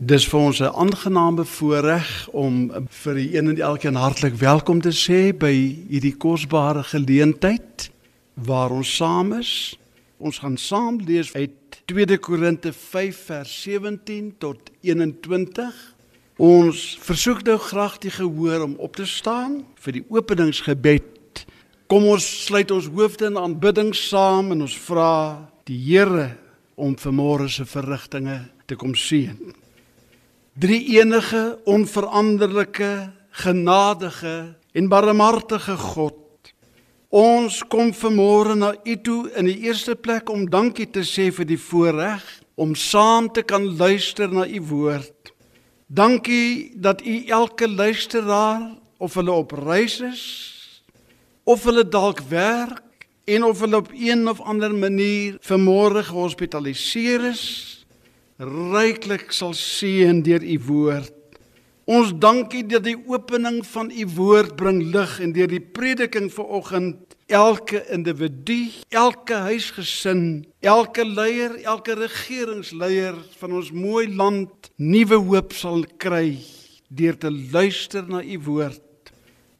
Dis vir ons 'n aangename voorreg om vir die een en elkeen hartlik welkom te sê by hierdie kosbare geleentheid waar ons saam is. Ons gaan saam lees uit 2 Korinte 5 vers 17 tot 21. Ons versoek nou graag die gehoor om op te staan vir die openingsgebed. Kom ons sluit ons hoofde in aanbidding saam en ons vra die Here om vanmôre se verrigtinge te kom seën. Drie enige, onveranderlike, genadige en barmhartige God. Ons kom vanmôre na U toe in die eerste plek om dankie te sê vir die voorreg om saam te kan luister na U woord. Dankie dat U elke luisteraar of hulle op reis is of hulle dalk werk en of hulle op een of ander manier vanmôre gehospitaliseer is ryklik sal seën deur u woord. Ons dankie dat die opening van u woord bring lig en deur die prediking vanoggend elke individu, elke huisgesin, elke leier, elke regeringsleier van ons mooi land nuwe hoop sal kry deur te luister na u woord.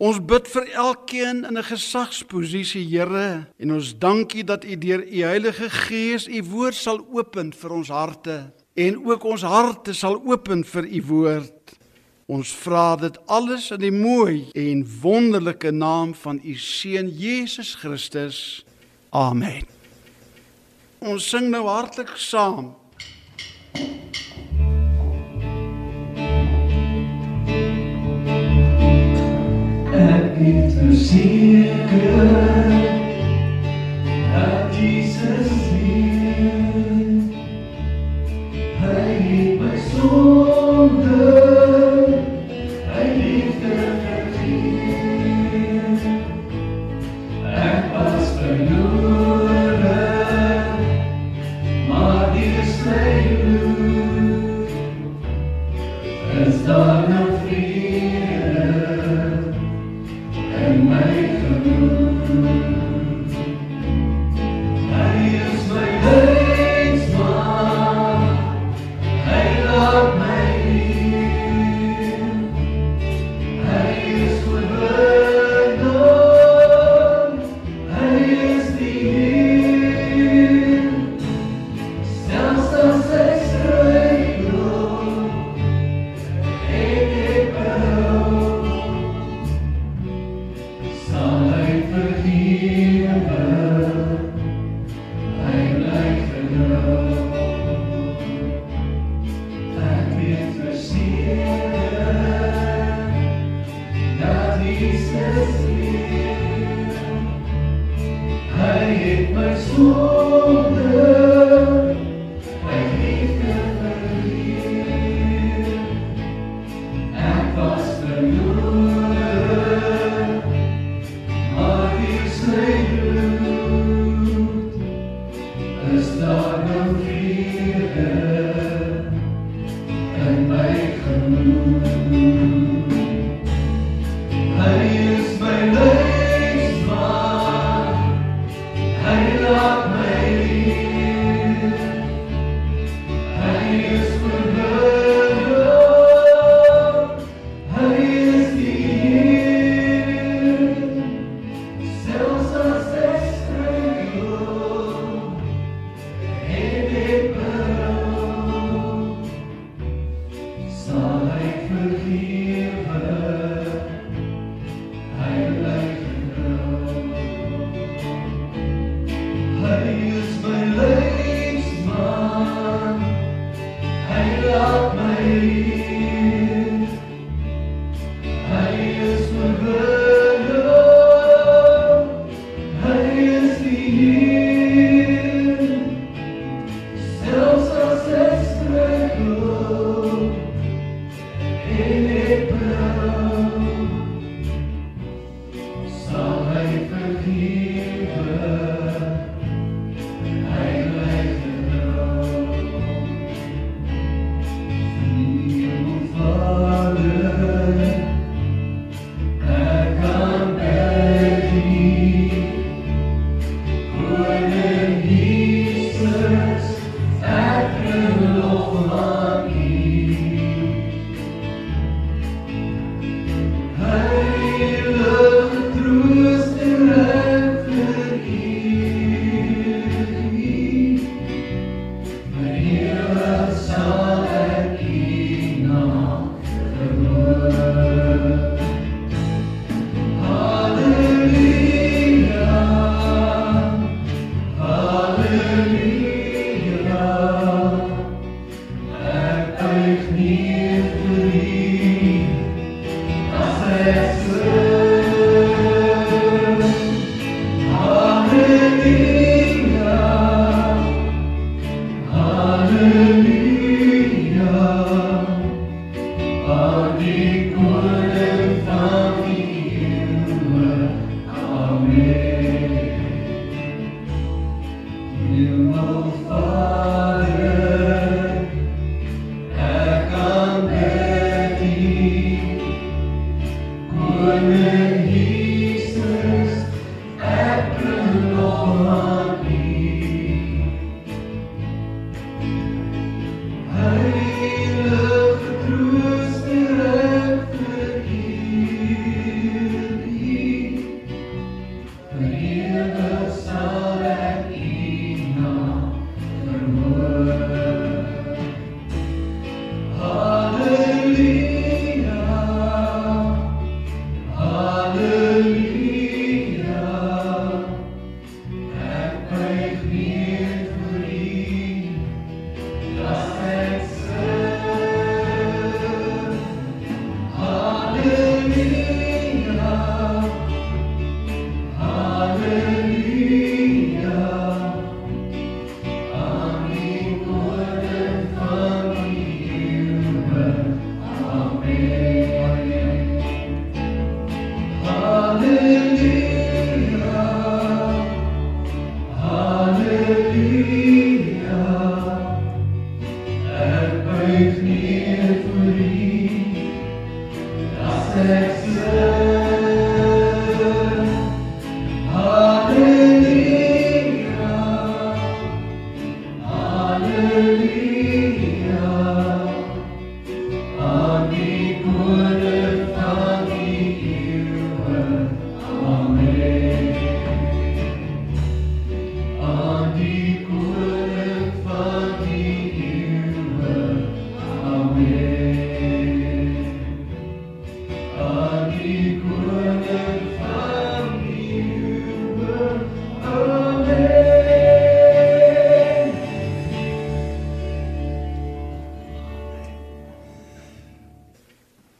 Ons bid vir elkeen in 'n gesagsposisie, Here, en ons dankie dat U deur U Heilige Gees U woord sal open vir ons harte en ook ons harte sal open vir u woord. Ons vra dit alles in die mooi en wonderlike naam van u seun Jesus Christus. Amen. Ons sing nou hartlik saam. Ek het verseker dat Jesus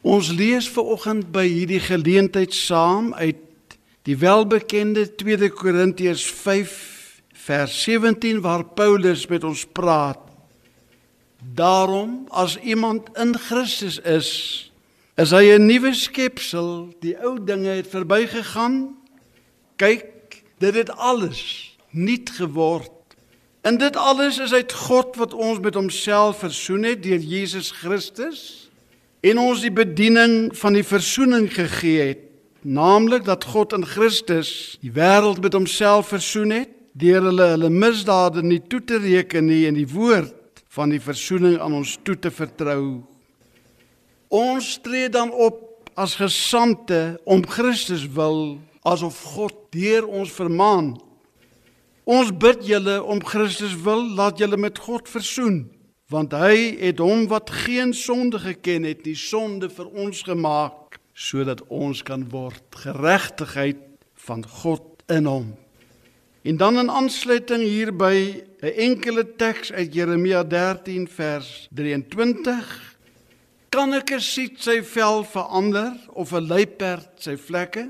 Ons lees ver oggend by hierdie geleentheid saam uit die welbekende 2 Korintiërs 5 vers 17 waar Paulus met ons praat. Daarom as iemand in Christus is, is hy 'n nuwe skepsel. Die ou dinge het verbygegaan. Kyk, dit het alles nuut geword. En dit alles is uit God wat ons met homself versoen het deur Jesus Christus en ons die bediening van die versoening gegee het, naamlik dat God in Christus die wêreld met homself versoen het deur hulle hulle misdade nie toe te reken nie en die woord van die versoening aan ons toe te vertrou. Ons tree dan op as gesandte om Christus wil asof God deur ons vermaan. Ons bid julle om Christus wil laat julle met God versoen want hy het hom wat geen sonde geken het nie sonde vir ons gemaak sodat ons kan word geregtigheid van God in hom. En dan in aansluiting hierby 'n enkele teks uit Jeremia 13 vers 23 kan ek siet sy vel verander of 'n luiperd sy vlekke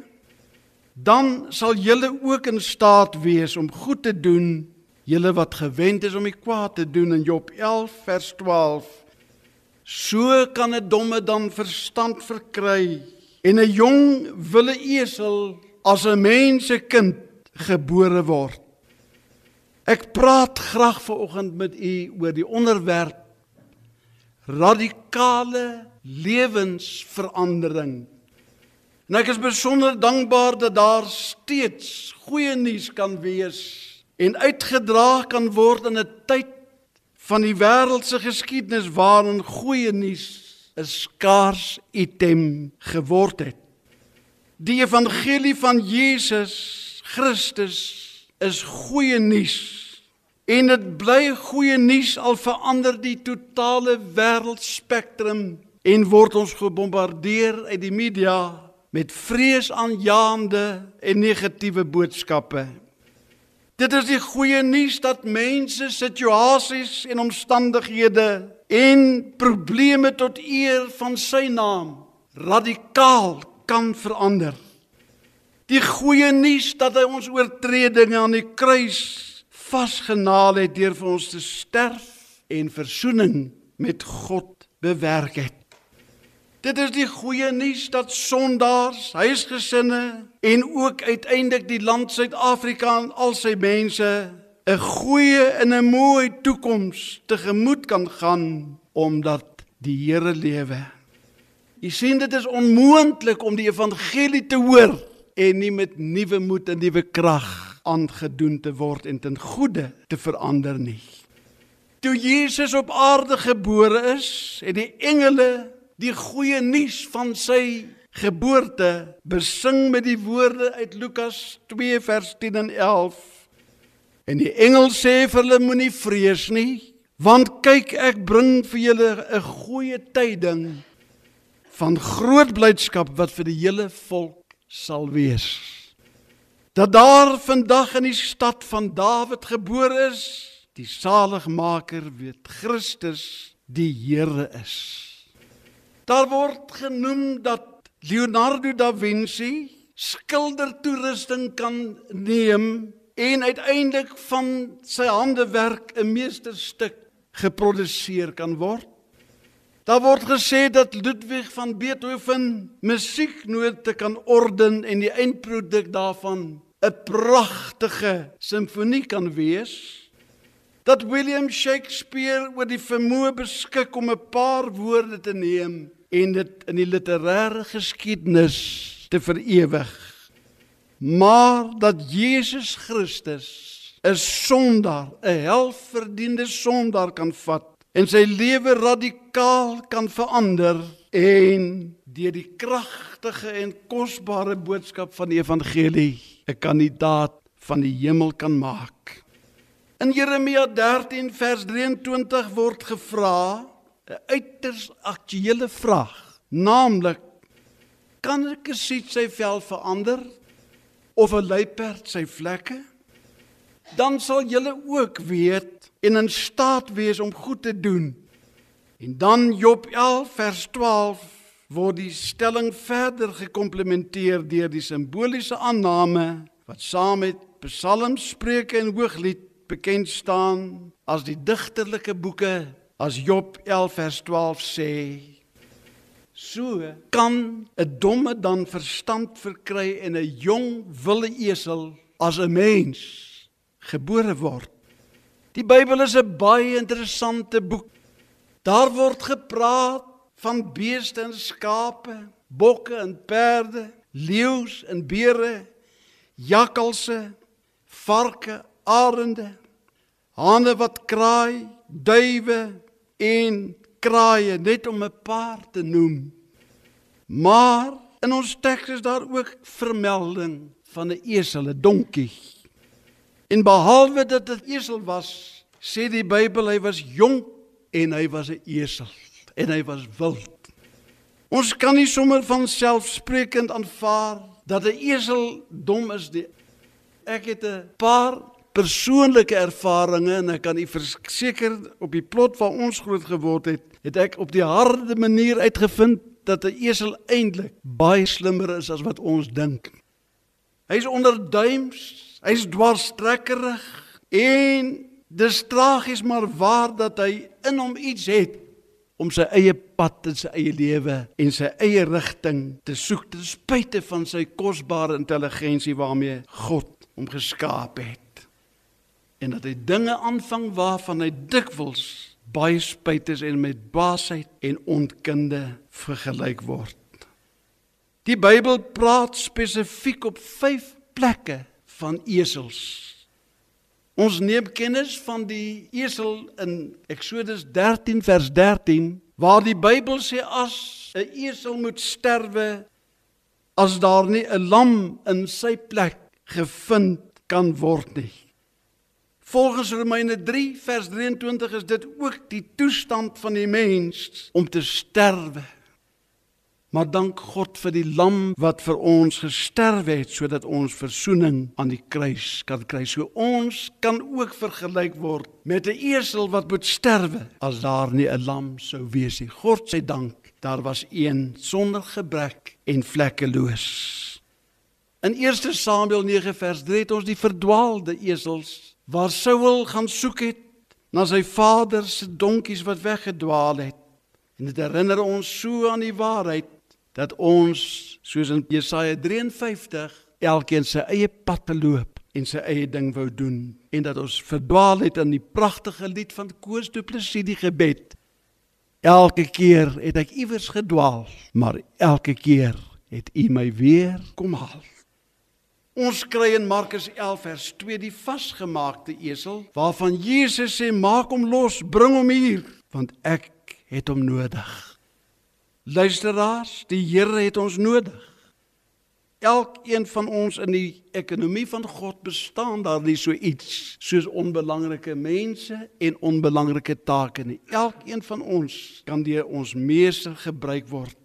dan sal julle ook in staat wees om goed te doen julle wat gewend is om die kwaad te doen in Job 11 vers 12 so kan 'n domme dan verstand verkry en 'n jong wille esel as 'n mens se kind gebore word. Ek praat graag vanoggend met u oor die onderwerp radikale lewensverandering. En ek is besonder dankbaar dat daar steeds goeie nuus kan wees en uitgedra kan word in 'n tyd van die wêreldse geskiedenis waarin goeie nuus 'n skaars item geword het. Die evangelie van Jesus Christus is goeie nuus en dit bly goeie nuus al verander die totale wêreldspektrum en word ons gebombardeer uit die media met vreesaanjaende en negatiewe boodskappe. Dit is die goeie nuus dat mense situasies en omstandighede en probleme tot eer van sy naam radikaal kan verander. Die goeie nuus dat hy ons oortredinge aan die kruis vasgenaal het deur vir ons te sterf en verzoening met God bewerk het. Dit is die goeie nuus dat sondaars, huisgesinne en ook uiteindelik die land Suid-Afrika en al sy mense 'n goeie en 'n mooi toekoms tegemoet kan gaan omdat die Here lewe. Jy sien dit is onmoontlik om die evangelie te hoor en nie met nuwe moed en nuwe krag aangedoen te word en ten goeie te verander nie. Toe Jesus op aarde gebore is, het die engele die goeie nuus van sy geboorte besing met die woorde uit Lukas 2 vers 10 en 11. En die engel sê vir hulle moenie vrees nie, want kyk ek bring vir julle 'n goeie tyding van groot blydskap wat vir die hele volk sal wees. Dat daar vandag in die stad van Dawid gebore is, die saligmaker weet Christus die Here is. Daar word genoem dat Leonardo da Vinci skildertoerusting kan neem en uiteindelik van sy handewerk 'n meesterstuk geproduseer kan word. Daar word gesê dat Ludwig van Beethoven musieknote kan orden en die eindproduk daarvan 'n pragtige simfonie kan wees. Dat William Shakespeare oor die vermoë beskik om 'n paar woorde te neem en dit in die literêre geskiedenis te verewig. Maar dat Jesus Christus 'n sondaar, 'n helverdiende sondaar kan vat en sy lewe radikaal kan verander en deur die kragtige en kosbare boodskap van die evangelie 'n kandidaat van die hemel kan maak. In Jeremia 13 vers 23 word gevra 'n uiters aktuele vraag, naamlik kan 'n kasiet sy vel verander of 'n luiperd sy vlekke? Dan sal julle ook weet en in staat wees om goed te doen. En dan Job 11 vers 12 word die stelling verder gekomplementeer deur die simboliese aanname wat saam met Psalms, Spreuke en Hooglied bekend staan as die digterlike boeke as Job 11 vers 12 sê so kan 'n domme dan verstand verkry en 'n jong wille esel as 'n mens gebore word? Die Bybel is 'n baie interessante boek. Daar word gepraat van beeste en skape bokke en perde leeu's en beere jakkalse varke arende hande wat kraai, duwe en kraaie net om 'n paar te noem. Maar in ons teks is daar ook vermelding van 'n esel, 'n donkie. En behalwe dat dit 'n esel was, sê die Bybel hy was jonk en hy was 'n esel en hy was wild. Ons kan nie sommer van selfsprekend aanvaar dat 'n esel dom is nie. Ek het 'n paar persoonlike ervarings en ek kan u verseker op die plot waar ons groot geword het, het ek op die harde manier uitgevind dat 'n esel eintlik baie slimmer is as wat ons dink. Hy's onderduims, hy's dwarstrekkerig en dis tragies maar waar dat hy in hom iets het om sy eie pad in sy eie lewe en sy eie rigting te soek ten spyte van sy kosbare intelligensie waarmee God hom geskaap het en dat hy dinge aanvang waarvan hy dikwels baie spyt is en met baasheid en onkunde vergelyk word. Die Bybel praat spesifiek op 5 plekke van esels. Ons neem kennis van die esel in Eksodus 13 vers 13 waar die Bybel sê as 'n esel moet sterwe as daar nie 'n lam in sy plek gevind kan word nie. Volgens Romeine 3 vers 23 is dit ook die toestand van die mens om te sterwe. Maar dank God vir die lam wat vir ons gesterf het sodat ons verzoening aan die kruis kan kry. So ons kan ook vergelyk word met 'n esel wat moet sterwe as daar nie 'n lam sou wees nie. God se dank, daar was een sonder gebrek en vlekkeloos. In 1 Samuel 9 vers 3 het ons die verdwaalde esels waar Saul gaan soek het na sy vader se donkies wat weggedwaal het. En dit herinner ons so aan die waarheid dat ons soos in Jesaja 53 elkeen sy eie pad te loop en sy eie ding wou doen en dat ons verdwaal het in die pragtige lied van Koos Du Plessis die gebed. Elke keer het ek iewers gedwaal, maar elke keer het U my weer kom haal. Ons kry in Markus 11 vers 2 die vasgemaakte esel waarvan Jesus sê maak hom los, bring hom hier want ek het hom nodig. Luisteraars, die Here het ons nodig. Elkeen van ons in die ekonomie van God bestaan daar nie so iets soos onbelangrike mense en onbelangrike take nie. Elkeen van ons kan deur ons meester gebruik word.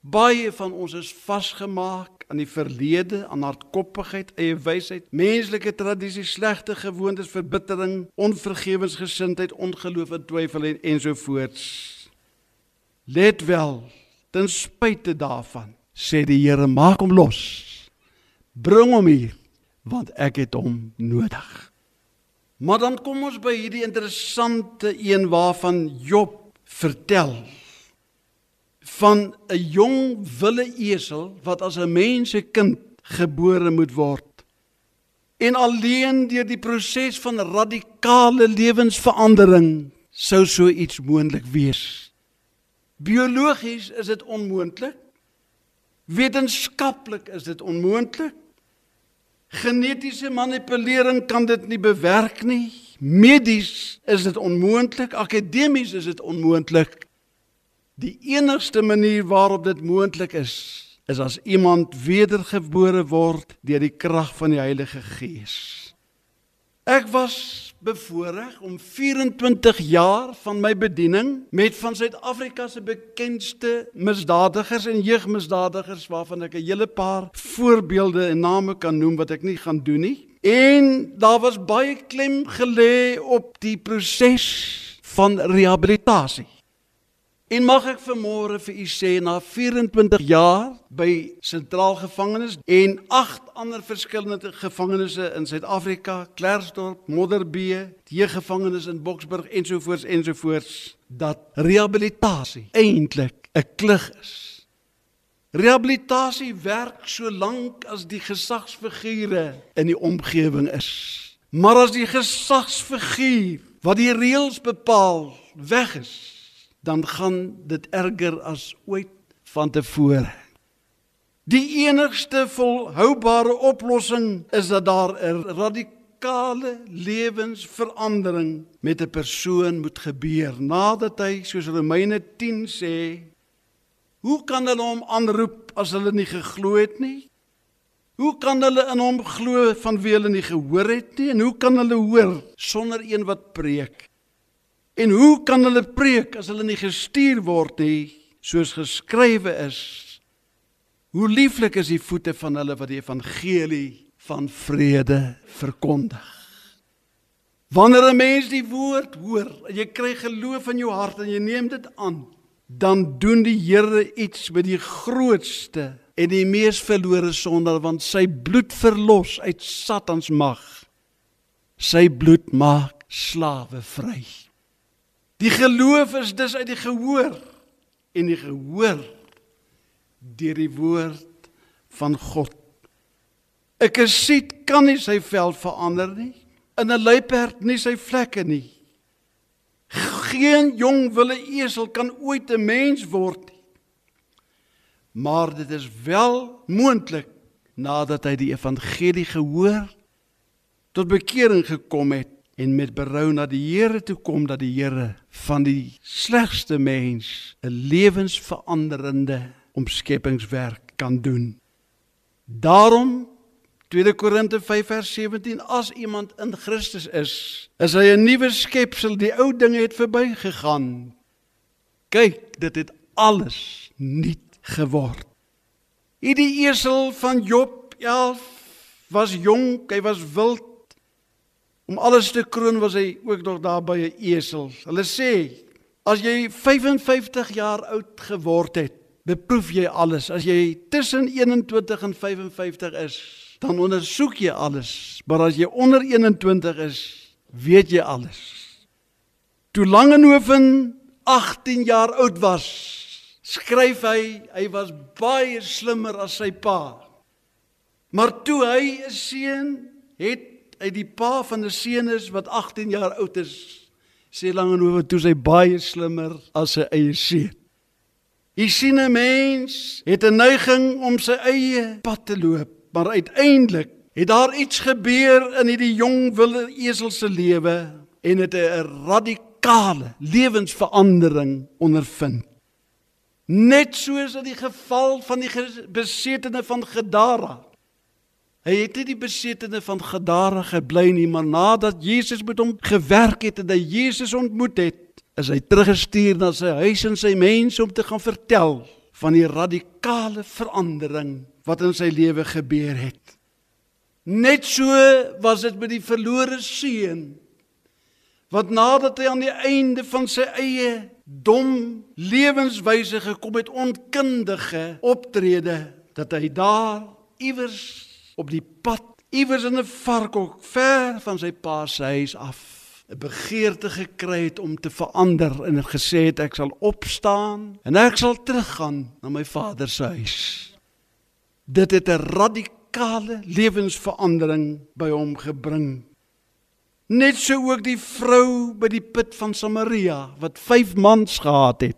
Baie van ons is vasgemaak aan die verlede, aan hardkoppigheid, eie wysheid, menslike tradisies, slegte gewoontes, verbittering, onvergewensgesindheid, ongeloof en twyfel en ensovoorts. Let wel, ten spyte daarvan, sê die Here, maak hom los. Bring hom hier, want ek het hom nodig. Maar dan kom ons by hierdie interessante een waarvan Job vertel van 'n jong wille esel wat as 'n mens se kind gebore moet word. En alleen deur die proses van radikale lewensverandering sou so iets moontlik wees. Biologies is dit onmoontlik. Wetenskaplik is dit onmoontlik. Genetiese manipulering kan dit nie bewerk nie. Medies is dit onmoontlik, akademies is dit onmoontlik. Die enigste manier waarop dit moontlik is, is as iemand wedergebore word deur die krag van die Heilige Gees. Ek was bevoorreg om 24 jaar van my bediening met van Suid-Afrika se bekendste misdadigers en jeugmisdadigers waarvan ek 'n hele paar voorbeelde en name kan noem wat ek nie gaan doen nie. En daar was baie klem gelê op die proses van rehabilitasie. En mag ek vanmôre vir u sê na 24 jaar by sentraal gevangenes en 8 ander verskillende gevangenisse in Suid-Afrika, Klersdorp, Modderbee, die gevangenis in Boksburg ensovoorts ensovoorts dat rehabilitasie eintlik 'n klug is. Rehabilitasie werk so lank as die gesagsfigure in die omgewing is. Maar as die gesagsfiguur wat die reëls bepaal weg is, dan gaan dit erger as ooit van tevore. Die enigste volhoubare oplossing is dat daar 'n radikale lewensverandering met 'n persoon moet gebeur nadat hy soos Romeine 10 sê Hoe kan hulle hom aanroep as hulle nie geglo het nie? Hoe kan hulle in hom glo van wie hulle nie gehoor het nie? En hoe kan hulle hoor sonder een wat preek? En hoe kan hulle preek as hulle nie gestuur word nie soos geskrywe is? Hoe lieflik is die voete van hulle wat die evangelie van vrede verkondig. Wanneer 'n mens die woord hoor en jy kry geloof in jou hart en jy neem dit aan, dan doen die Here iets met die grootste en die mees verlore sondaar want sy bloed verlos uit Satans mag. Sy bloed maak slawe vry. Die geloof is dus uit die gehoor en die gehoor deur die woord van God. 'n Kasiet kan nie sy vel verander nie, in 'n luiperd nie sy vlekke nie. Geen jong wille esel kan ooit 'n mens word nie. Maar dit is wel moontlik nadat hy die evangelie gehoor tot bekering gekom het en met berou na die Here toe kom dat die Here van die slegste mens 'n lewensveranderende omskepingswerk kan doen. Daarom 2 Korinte 5 vers 17 as iemand in Christus is, is hy 'n nuwe skepsel, die ou dinge het verbygegaan. Kyk, dit het alles nuut geword. Hierdie esel van Job 11 was jonk, hy was wild. Om alles te kroon was hy ook nog daar by 'n esel. Hulle sê as jy 55 jaar oud geword het, beproef jy alles. As jy tussen 21 en 55 is, dan ondersoek jy alles. Maar as jy onder 21 is, weet jy alles. Toe Langehoven 18 jaar oud was, skryf hy hy was baie slimmer as sy pa. Maar toe hy 'n seun het, uit die pa van 'n seun is wat 18 jaar oud is, sê Langehoven toe sy baie slimmer as sy eie seun. Jy sien 'n mens het 'n neiging om sy eie pad te loop, maar uiteindelik het daar iets gebeur in hierdie jong wilde esel se lewe en het 'n radikale lewensverandering ondervind. Net soos in die geval van die besetene van Gadara. Hy het nie die besetene van Gadara gebly nie, maar nadat Jesus met hom gewerk het en hy Jesus ontmoet het, is hy teruggestuur na sy huis en sy mense om te gaan vertel van die radikale verandering wat in sy lewe gebeur het. Net so was dit met die verlore seun wat nadat hy aan die einde van sy eie dom lewenswyse gekom het, onkundige optrede, dat hy daar iewers op die pad, iewers in 'n varkhok ver van sy pa se huis af 'n begeerte gekry het om te verander en het gesê het ek sal opstaan en ek sal teruggaan na my vader se huis. Dit het 'n radikale lewensverandering by hom gebring. Net so ook die vrou by die put van Samaria wat 5 mans gehad het.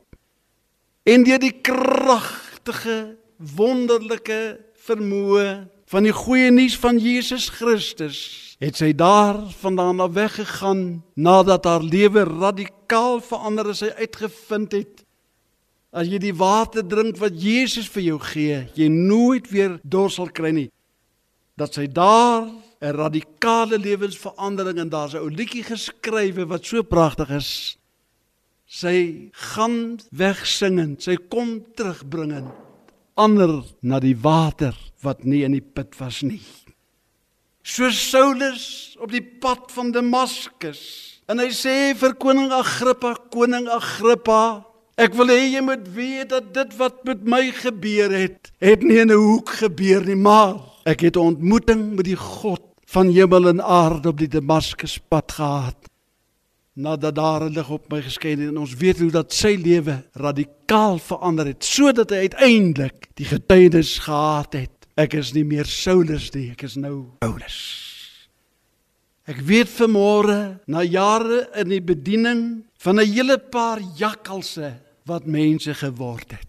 En deur die kragtige wonderlike vermoë van die goeie nuus van Jesus Christus het sy daar vandaan af weggegaan nadat haar lewe radikaal verander is sy uitgevind het as jy die water drink wat Jesus vir jou gee jy nooit weer dors sal kry nie. Dat sy daar 'n radikale lewensverandering en daar's 'n ou liedjie geskrywe wat so pragtig is. Sy gaan wegsingend sy kom terugbringend ander na die water wat nie in die put was nie so Saulus op die pad van Damaskus. En hy sê vir koning Agrippa, koning Agrippa, ek wil hê jy moet weet dat dit wat met my gebeur het, het nie in 'n hoek gebeur nie, maar ek het 'n ontmoeting met die God van hemel en aarde op die Damaskus pad gehad. Nadat daar 'n lig op my geskyn het en ons weet hoe dat sy lewe radikaal verander het sodat hy uiteindelik die getuienis gehad het Ek is nie meer Saulus nie, ek is nou Paulus. Ek weet vanmôre na jare in die bediening van 'n hele paar jakkalse wat mense geword het.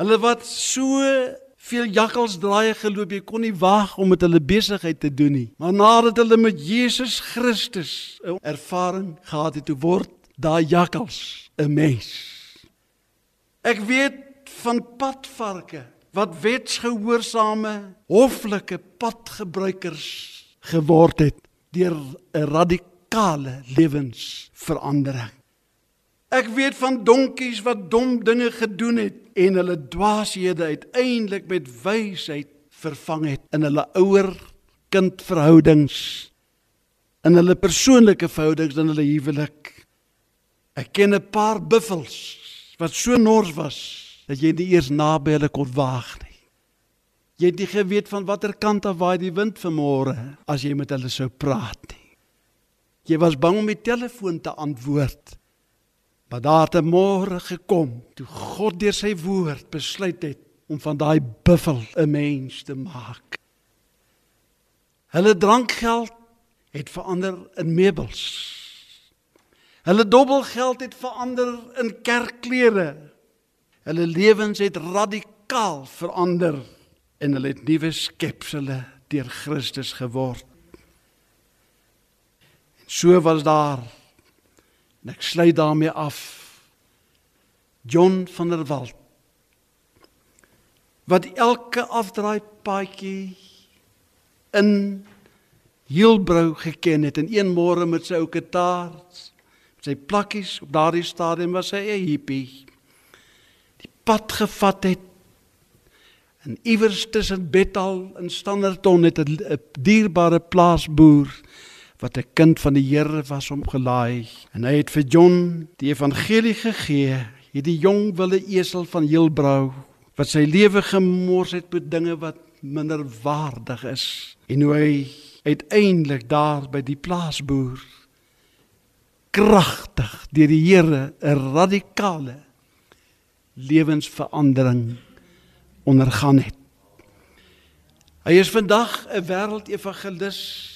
Hulle wat so veel jakkalsdraaie geloop, jy kon nie wag om met hulle besigheid te doen nie. Maar nadat hulle met Jesus Christus 'n ervaring gehad het, toe word daai jakkals 'n mens. Ek weet van padvarke wat wetsgehoorsame hoflike padgebruikers geword het deur 'n radikale lewensverandering. Ek weet van donkies wat dom dinge gedoen het en hulle dwaashede uiteindelik met wysheid vervang het in hulle ouer kind verhoudings in hulle persoonlike verhoudings in hulle huwelik. Ek ken 'n paar buffels wat so nors was dat jy nie eers naby hulle kon waag nie. Jy het nie geweet van watter kant af waai die wind vanmôre as jy met hulle sou praat nie. Jy was bang om die telefoon te antwoord. Maar daar het 'n môre gekom toe God deur sy woord besluit het om van daai buffel 'n mens te maak. Hulle drankgeld het verander in meubels. Hulle dubbelgeld het verander in kerkklere. Hulle lewens het radikaal verander en hulle het nuwe skepsels deur Christus geword. En so was daar en ek sluit daarmee af John van der Walt wat elke afdraai paadjie in Hielbrou geken het en een môre met sy ou kitaar met sy plakkies op daardie stadium was hy 'n hippie pad gevat het. En iewers tussen Bethel en Standerton het 'n dierbare plaasboer wat 'n kind van die Here was omgelaai en hy het vir John die evangelie gegee, hierdie jong wille esel van Heilbrou wat sy lewe gemors het met dinge wat minderwaardig is en hoe hy uiteindelik daar by die plaasboer kragtig deur die Here 'n radikale lewensverandering ondergaan het. Hy is vandag 'n wêreldevangelis.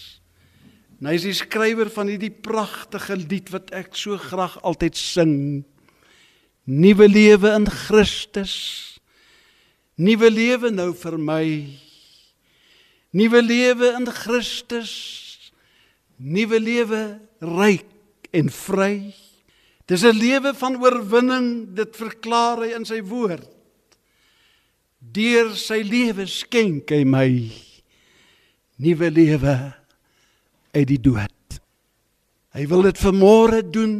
Hy is die skrywer van hierdie pragtige lied wat ek so graag altyd sing. Nuwe lewe in Christus. Nuwe lewe nou vir my. Nuwe lewe in Christus. Nuwe lewe ryk en vry. Dis 'n lewe van oorwinning, dit verklaar hy in sy woord. Deur sy lewe skenk hy my nuwe lewe uit die dood. Hy wil dit vanmôre doen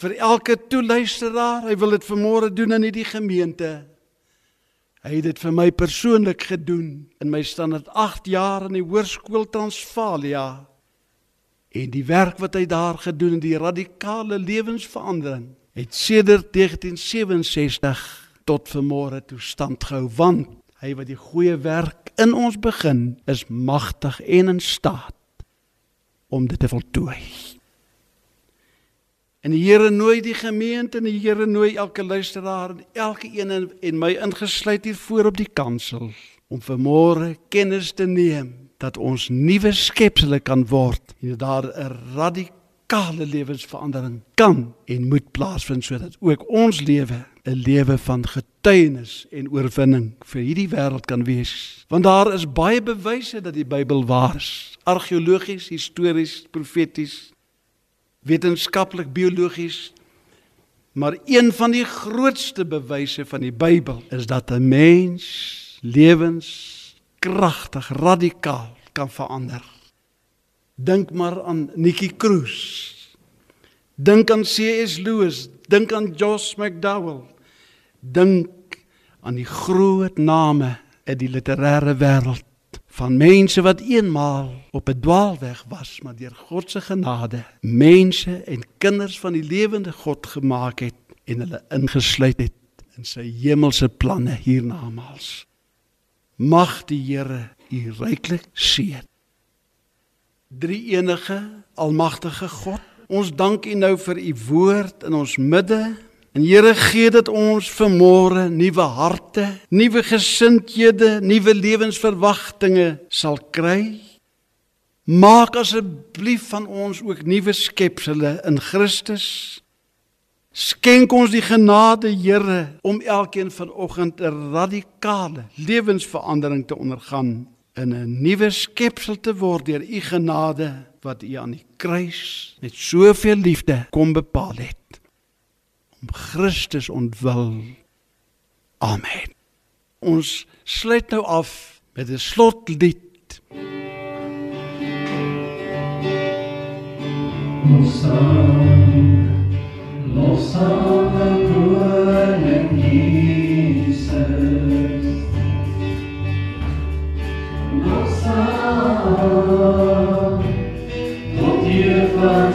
vir elke toeluisteraar. Hy wil dit vanmôre doen in hierdie gemeente. Hy het dit vir my persoonlik gedoen in my standaard 8 jaar in die hoërskool Transvaalia. En die werk wat hy daar gedoen het, die radikale lewensverandering, het sedert 1967 tot vanmôre toe stand gehou want hy wat die goeie werk in ons begin is magtig en in staat om dit te voltooi. En die Here nooi die gemeente en die Here nooi elke luisteraar en elke een en, en my ingesluit hier voor op die kansel om vanmôre kennis te neem dat ons nuwe skepsele kan word en dat daar 'n radikale lewensverandering kan en moet plaasvind sodat ook ons lewe 'n lewe van getuienis en oorwinning vir hierdie wêreld kan wees. Want daar is baie bewyse dat die Bybel waar is. Argeologies, histories, profeties, wetenskaplik, biologies. Maar een van die grootste bewyse van die Bybel is dat 'n mens lewens kragtig, radikaal kan verander. Dink maar aan Nikki Cruz. Dink aan C.S. Lewis, dink aan Josh McDowell. Dink aan die groot name in die literêre wêreld van mense wat eenmaal op 'n dwaalweg was, maar deur God se genade mense en kinders van die lewende God gemaak het en hulle ingesluit het in sy hemelse planne hiernamaals. Mag die Here u ryklik seën. Drie enige almagtige God, ons dank u nou vir u woord in ons midde. En Here gee dit ons vermôre nuwe harte, nuwe gesindhede, nuwe lewensverwagtinge sal kry. Maak asseblief van ons ook nuwe skepsele in Christus. Skenk ons die genade, Here, om elkeen vanoggend 'n radikale lewensverandering te ondergaan in 'n nuwe skepsel te word deur u genade wat u aan die kruis met soveel liefde kom bepaal het. Om Christus ontwil. Amen. Ons sluit nou af met 'n slotlied. Ons Losang ang koning Jesus Losang Tot hier van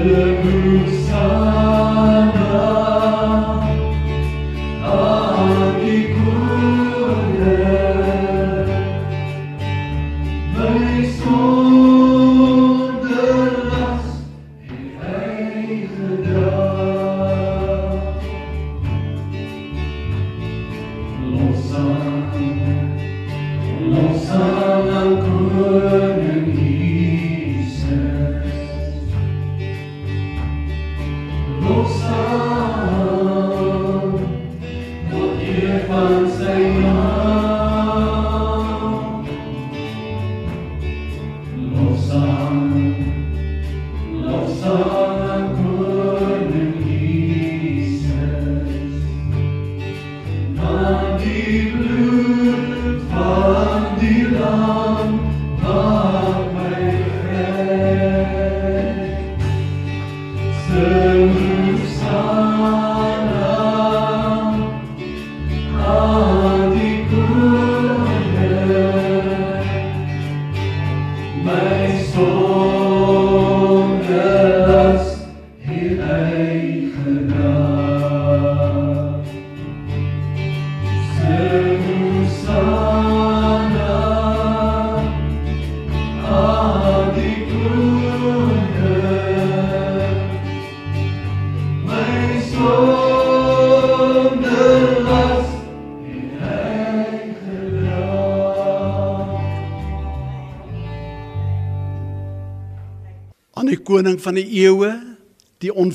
Hallelujah. good.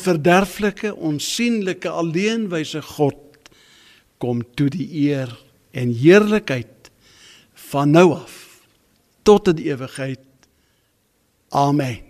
onverderflike, onsigbare, alleenwyse God kom toe die eer en heerlikheid van nou af tot in ewigheid. Amen.